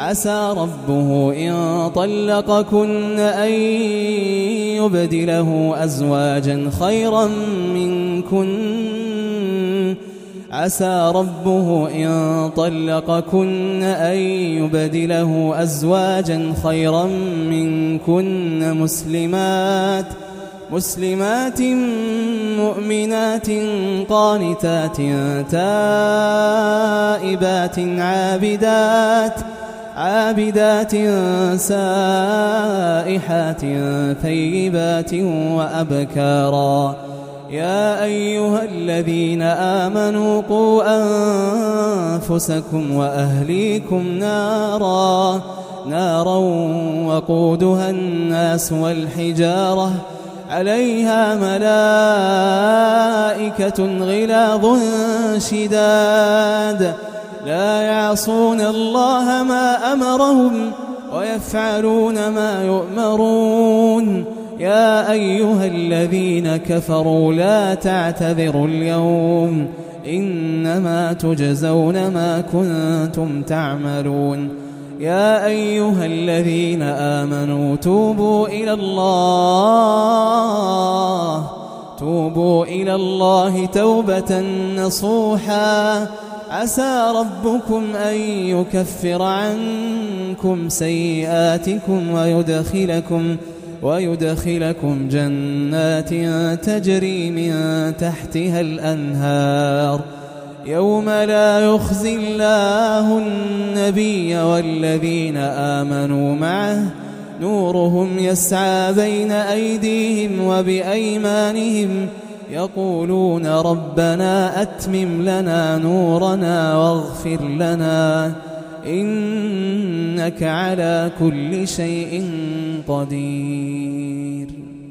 عسى ربه إن طلقكن أن يبدله أزواجا خيرا منكن. عسى ربه إن طلقكن أن يبدله أزواجا خيرا منكن. مسلمات مسلمات مؤمنات قانتات تائبات عابدات. عابدات سائحات ثيبات وأبكارا. يا أيها الذين آمنوا قوا أنفسكم وأهليكم نارا. نارا وقودها الناس والحجارة. عليها ملائكة غلاظ شداد. لا يعصون الله ما أمرهم ويفعلون ما يؤمرون. يا أيها الذين كفروا لا تعتذروا اليوم. إنما تجزون ما كنتم تعملون. يا أيها الذين آمنوا توبوا إلى الله. توبوا إلى الله توبة نصوحا. عسى ربكم أن يكفر عنكم سيئاتكم ويدخلكم ويدخلكم جنات تجري من تحتها الأنهار. يوم لا يخزي الله النبي والذين آمنوا معه. نورهم يسعى بين أيديهم وبأيمانهم. يقولون ربنا أتمم لنا نورنا واغفر لنا إنك على كل شيء قدير.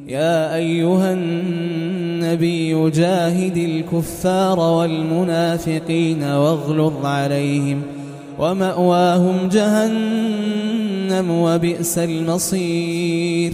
يا أيها النبي جاهد الكفار والمنافقين واغلظ عليهم ومأواهم جهنم وبئس المصير.